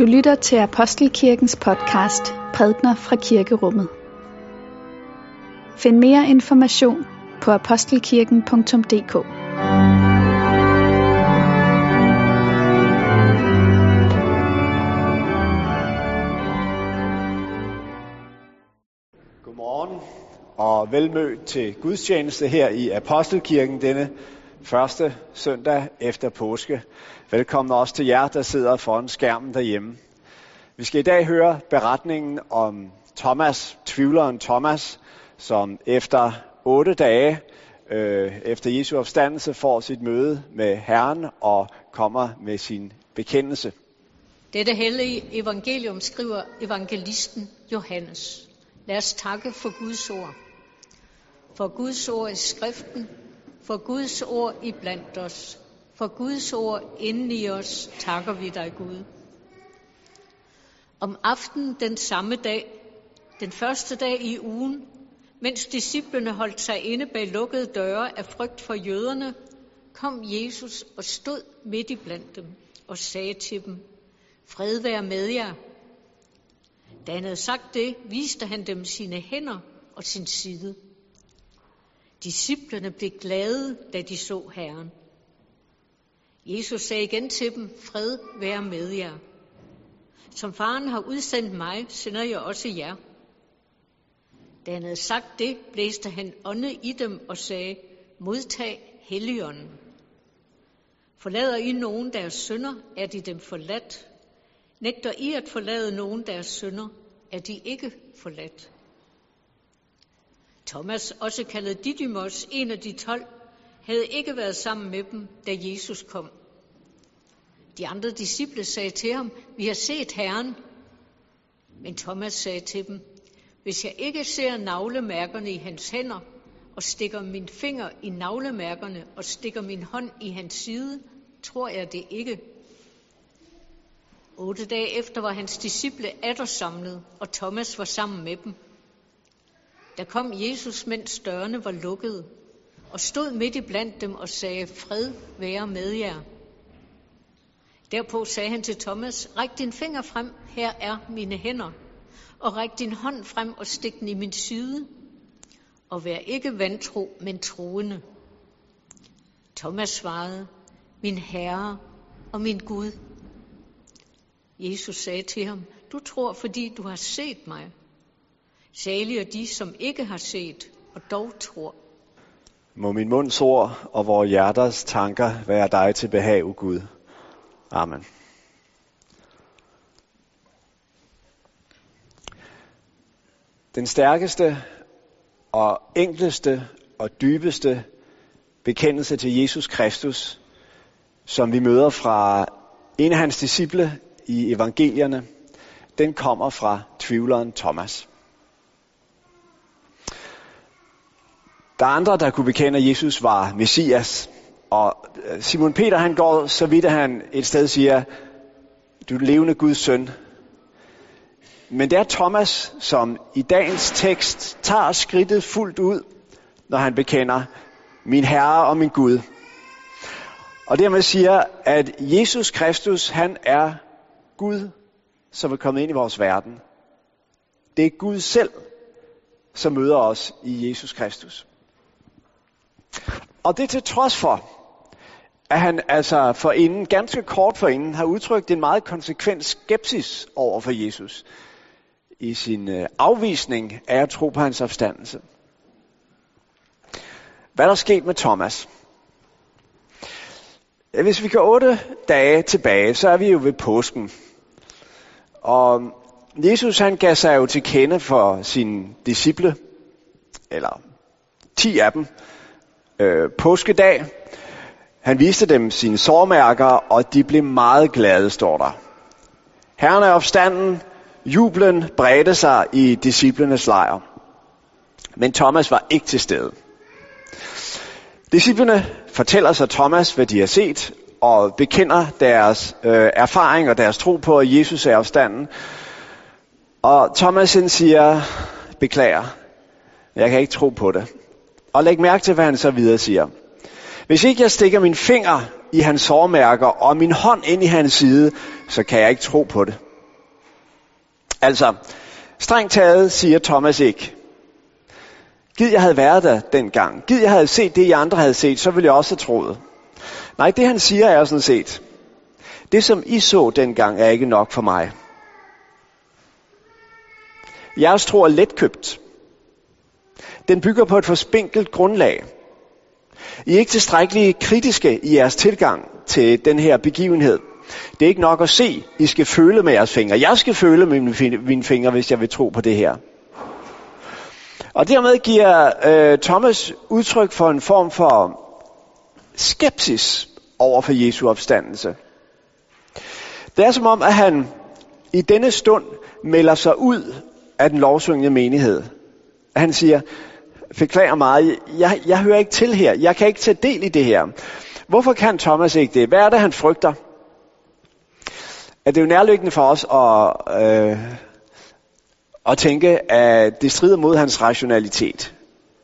Du lytter til Apostelkirkens podcast Prædner fra Kirkerummet. Find mere information på apostelkirken.dk Godmorgen og velmødt til gudstjeneste her i Apostelkirken denne første søndag efter påske. Velkommen også til jer, der sidder foran skærmen derhjemme. Vi skal i dag høre beretningen om Thomas, tvivleren Thomas, som efter otte dage øh, efter Jesu opstandelse får sit møde med Herren og kommer med sin bekendelse. Dette hellige evangelium skriver evangelisten Johannes. Lad os takke for Guds ord. For Guds ord i skriften, for Guds ord i blandt os, for Guds ord inden i os, takker vi dig Gud. Om aftenen den samme dag, den første dag i ugen, mens disciplene holdt sig inde bag lukkede døre af frygt for jøderne, kom Jesus og stod midt i blandt dem og sagde til dem, Fred være med jer. Da han havde sagt det, viste han dem sine hænder og sin side. Disciplerne blev glade, da de så Herren. Jesus sagde igen til dem, fred være med jer. Som faren har udsendt mig, sender jeg også jer. Da han havde sagt det, blæste han ånde i dem og sagde, modtag Helligånden. Forlader I nogen deres sønder, er de dem forladt. Nægter I at forlade nogen deres sønder, er de ikke forladt. Thomas, også kaldet Didymos, en af de tolv, havde ikke været sammen med dem, da Jesus kom. De andre disciple sagde til ham, vi har set Herren. Men Thomas sagde til dem, hvis jeg ikke ser navlemærkerne i hans hænder, og stikker min finger i navlemærkerne og stikker min hånd i hans side, tror jeg det ikke. Otte dage efter var hans disciple atter samlet, og Thomas var sammen med dem. Der kom Jesus, mens dørene var lukkede, og stod midt i blandt dem og sagde, fred være med jer. Derpå sagde han til Thomas, ræk din finger frem, her er mine hænder, og ræk din hånd frem og stik den i min side, og vær ikke vantro, men troende. Thomas svarede, min Herre og min Gud. Jesus sagde til ham, du tror, fordi du har set mig. Salige de, som ikke har set, og dog tror. Må min munds ord og vores hjerters tanker være dig til behag, o Gud. Amen. Den stærkeste og enkleste og dybeste bekendelse til Jesus Kristus, som vi møder fra en af hans disciple i evangelierne, den kommer fra tvivleren Thomas. Der er andre, der kunne bekende, at Jesus var Messias. Og øh, Simon Peter, han går så vidt, at han et sted siger, du er levende Guds søn. Men det er Thomas, som i dagens tekst tager skridtet fuldt ud, når han bekender, min Herre og min Gud. Og dermed siger, at Jesus Kristus, han er Gud, som er kommet ind i vores verden. Det er Gud selv, som møder os i Jesus Kristus. Og det til trods for, at han altså for inden, ganske kort for inden, har udtrykt en meget konsekvent skepsis over for Jesus i sin øh, afvisning af at tro på hans opstandelse. Hvad der sket med Thomas? Hvis vi går otte dage tilbage, så er vi jo ved påsken. Og Jesus han gav sig jo til kende for sine disciple, eller ti af dem, øh, påskedag. Han viste dem sine sårmærker, og de blev meget glade, står der. Herren er opstanden, jublen bredte sig i disciplenes lejr. Men Thomas var ikke til stede. Disciplene fortæller sig Thomas, hvad de har set, og bekender deres øh, erfaring og deres tro på, at Jesus er opstanden. Og Thomas siger, beklager, jeg kan ikke tro på det. Og læg mærke til, hvad han så videre siger. Hvis ikke jeg stikker min finger i hans sårmærker og min hånd ind i hans side, så kan jeg ikke tro på det. Altså, strengt taget siger Thomas ikke. Gid jeg havde været der dengang. Gid jeg havde set det, I andre havde set, så ville jeg også have troet. Nej, det han siger er sådan set, det som I så dengang er ikke nok for mig. Jeres tro er letkøbt. Den bygger på et forspinkelt grundlag. I er ikke tilstrækkeligt kritiske i jeres tilgang til den her begivenhed. Det er ikke nok at se. I skal føle med jeres fingre. Jeg skal føle med mine fingre, hvis jeg vil tro på det her. Og dermed giver øh, Thomas udtryk for en form for skepsis over for Jesu opstandelse. Det er som om, at han i denne stund melder sig ud af den lovsyngende menighed. Han siger, forklarer mig, jeg, jeg hører ikke til her, jeg kan ikke tage del i det her. Hvorfor kan Thomas ikke det? Hvad er det, han frygter? At det er jo nærliggende for os at, øh, at tænke, at det strider mod hans rationalitet.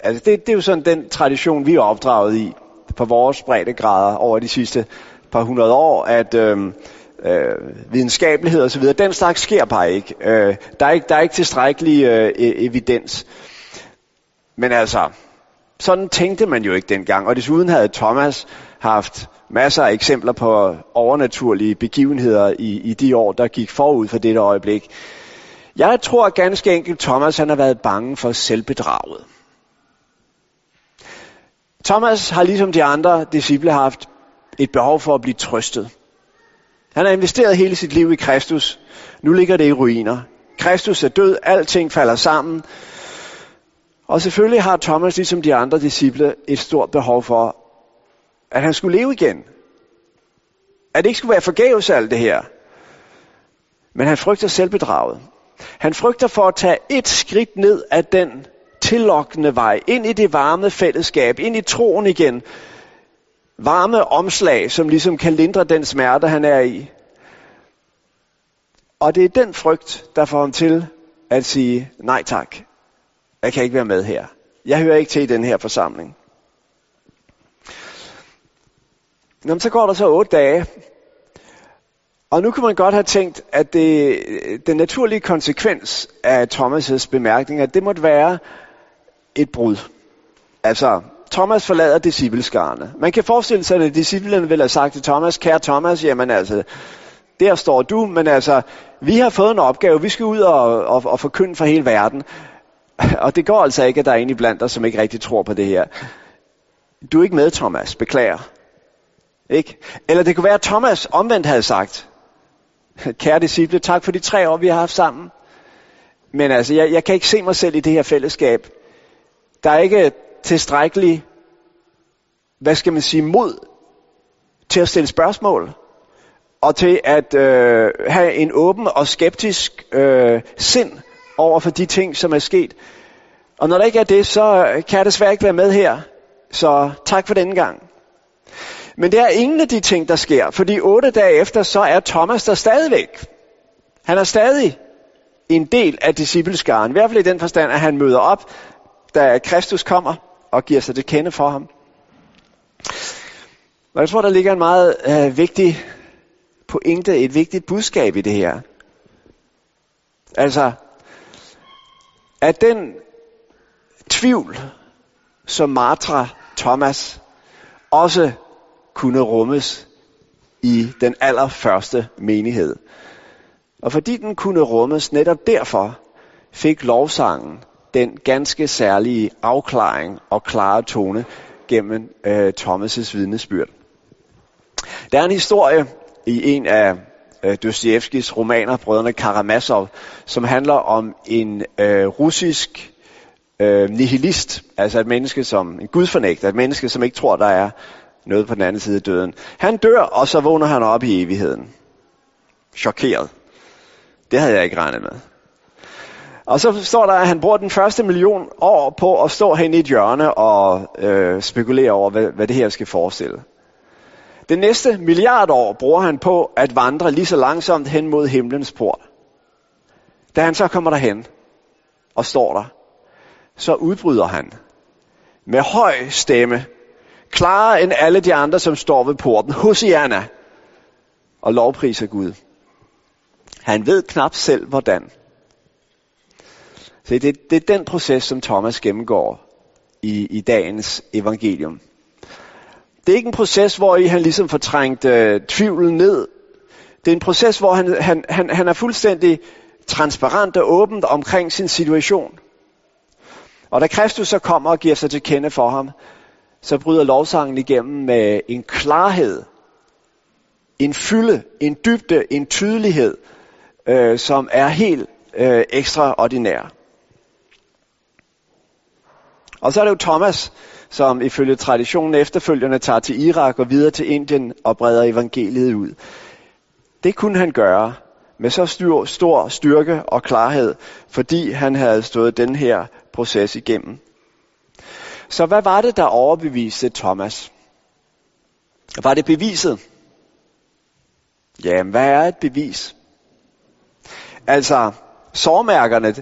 Altså det, det er jo sådan den tradition, vi er opdraget i på vores breddegrader over de sidste par hundrede år, at øh, øh, videnskabelighed osv., den slags sker bare ikke. Øh, der, er ikke der er ikke tilstrækkelig øh, e-, evidens. Men altså, sådan tænkte man jo ikke dengang, og desuden havde Thomas haft masser af eksempler på overnaturlige begivenheder i, i de år, der gik forud for dette øjeblik. Jeg tror ganske enkelt, Thomas han har været bange for selvbedraget. Thomas har ligesom de andre disciple haft et behov for at blive trøstet. Han har investeret hele sit liv i Kristus. Nu ligger det i ruiner. Kristus er død, alting falder sammen. Og selvfølgelig har Thomas, ligesom de andre disciple, et stort behov for, at han skulle leve igen. At det ikke skulle være forgæves alt det her. Men han frygter selvbedraget. Han frygter for at tage et skridt ned af den tillokkende vej, ind i det varme fællesskab, ind i troen igen. Varme omslag, som ligesom kan lindre den smerte, han er i. Og det er den frygt, der får ham til at sige, nej tak, jeg kan ikke være med her. Jeg hører ikke til i den her forsamling. Nå, så går der så otte dage, og nu kan man godt have tænkt, at det, den naturlige konsekvens af Thomas' bemærkninger, det måtte være et brud. Altså, Thomas forlader discipleskarne. Man kan forestille sig, at disciplene ville have sagt til Thomas, kære Thomas, jamen altså, der står du, men altså, vi har fået en opgave, vi skal ud og, og, og forkynde for hele verden. Og det går altså ikke, at der er en i blandt dig, som ikke rigtig tror på det her. Du er ikke med, Thomas. Beklager. Ikke? Eller det kunne være, at Thomas omvendt havde sagt, kære disciple, tak for de tre år, vi har haft sammen. Men altså, jeg, jeg kan ikke se mig selv i det her fællesskab. Der er ikke tilstrækkelig, hvad skal man sige, mod til at stille spørgsmål. Og til at øh, have en åben og skeptisk øh, sind over for de ting, som er sket. Og når der ikke er det, så kan jeg desværre ikke være med her. Så tak for denne gang. Men det er ingen af de ting, der sker, fordi otte dage efter, så er Thomas der stadigvæk. Han er stadig en del af discipleskaren. I hvert fald i den forstand, at han møder op, da Kristus kommer og giver sig det kende for ham. Og jeg tror, der ligger en meget øh, vigtig pointe, et vigtigt budskab i det her. Altså, at den tvivl, som Matra Thomas også kunne rummes i den allerførste menighed. Og fordi den kunne rummes netop derfor, fik lovsangen den ganske særlige afklaring og klare tone gennem øh, Thomas' vidnesbyrd. Der er en historie i en af øh, Dostojevskis romaner, Brødrene Karamazov, som handler om en øh, russisk øh, nihilist, altså et menneske som en gudfornægter, et menneske, som ikke tror, der er noget på den anden side af døden. Han dør, og så vågner han op i evigheden. Chokeret. Det havde jeg ikke regnet med. Og så står der, at han bruger den første million år på at stå hen i et hjørne og øh, spekulere over, hvad, hvad det her skal forestille. Det næste milliard år bruger han på at vandre lige så langsomt hen mod himlens port. Da han så kommer derhen og står der, så udbryder han med høj stemme, klarere end alle de andre, som står ved porten, Hosianna, og lovpriser Gud. Han ved knap selv hvordan, Så det, det er den proces, som Thomas gennemgår i, i dagens evangelium. Det er ikke en proces, hvor I han ligesom får trængt øh, tvivlen ned. Det er en proces, hvor han, han, han, han er fuldstændig transparent og åbent omkring sin situation. Og da Kristus så kommer og giver sig til kende for ham, så bryder lovsangen igennem med en klarhed, en fylde, en dybde, en tydelighed, øh, som er helt øh, ekstraordinær. Og så er det jo Thomas, som ifølge traditionen efterfølgende tager til Irak og videre til Indien og breder evangeliet ud. Det kunne han gøre med så stor, stor styrke og klarhed, fordi han havde stået den her proces igennem. Så hvad var det, der overbeviste Thomas? Var det beviset? Jamen, hvad er et bevis? Altså, sårmærkerne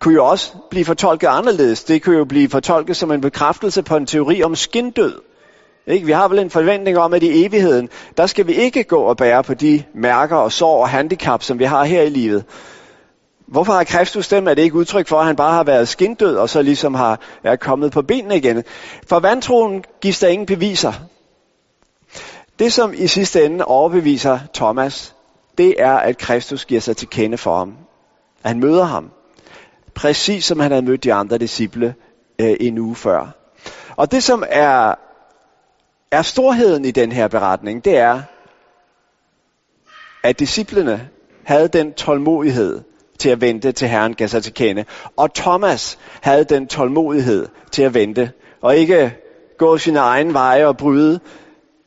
kunne jo også blive fortolket anderledes. Det kunne jo blive fortolket som en bekræftelse på en teori om skindød. Ikke? Vi har vel en forventning om, at i evigheden, der skal vi ikke gå og bære på de mærker og sår og handicap, som vi har her i livet. Hvorfor har Kristus dem? Er det ikke udtryk for, at han bare har været skindød, og så ligesom har er kommet på benene igen? For vantroen gives der ingen beviser. Det, som i sidste ende overbeviser Thomas, det er, at Kristus giver sig til kende for ham. At han møder ham. Præcis som han havde mødt de andre disciple øh, en uge før. Og det, som er, er storheden i den her beretning, det er, at disciplene havde den tålmodighed til at vente til Herren gav sig til kende. Og Thomas havde den tålmodighed til at vente, og ikke gå sin egen veje og bryde,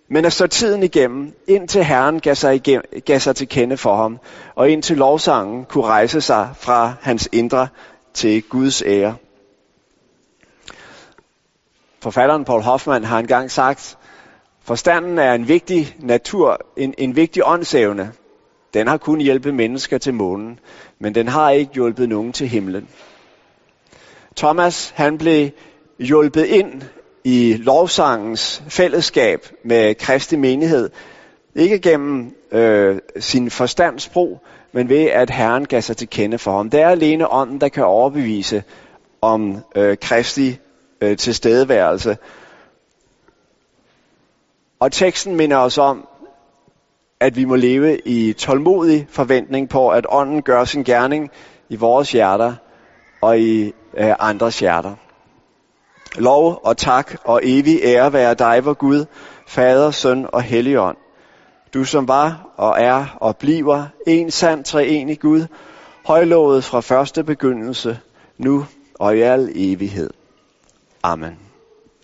men at stå tiden igennem, indtil Herren gav sig, igennem, gav sig til kende for ham, og indtil lovsangen kunne rejse sig fra hans indre til Guds ære. Forfatteren Paul Hoffmann har engang sagt, forstanden er en vigtig natur, en, en vigtig åndsevne. Den har kun hjulpet mennesker til månen, men den har ikke hjulpet nogen til himlen. Thomas, han blev hjulpet ind i lovsangens fællesskab med Kristi menighed. Ikke gennem øh, sin forstandsbrug, men ved at Herren gav sig til kende for ham. Det er alene ånden, der kan overbevise om øh, Kristi øh, tilstedeværelse. Og teksten minder os om, at vi må leve i tålmodig forventning på, at ånden gør sin gerning i vores hjerter og i øh, andres hjerter. Lov og tak og evig ære være dig, vor Gud, Fader, Søn og Helligånd. Du som var og er og bliver en sand treenig Gud, højlovet fra første begyndelse, nu og i al evighed. Amen.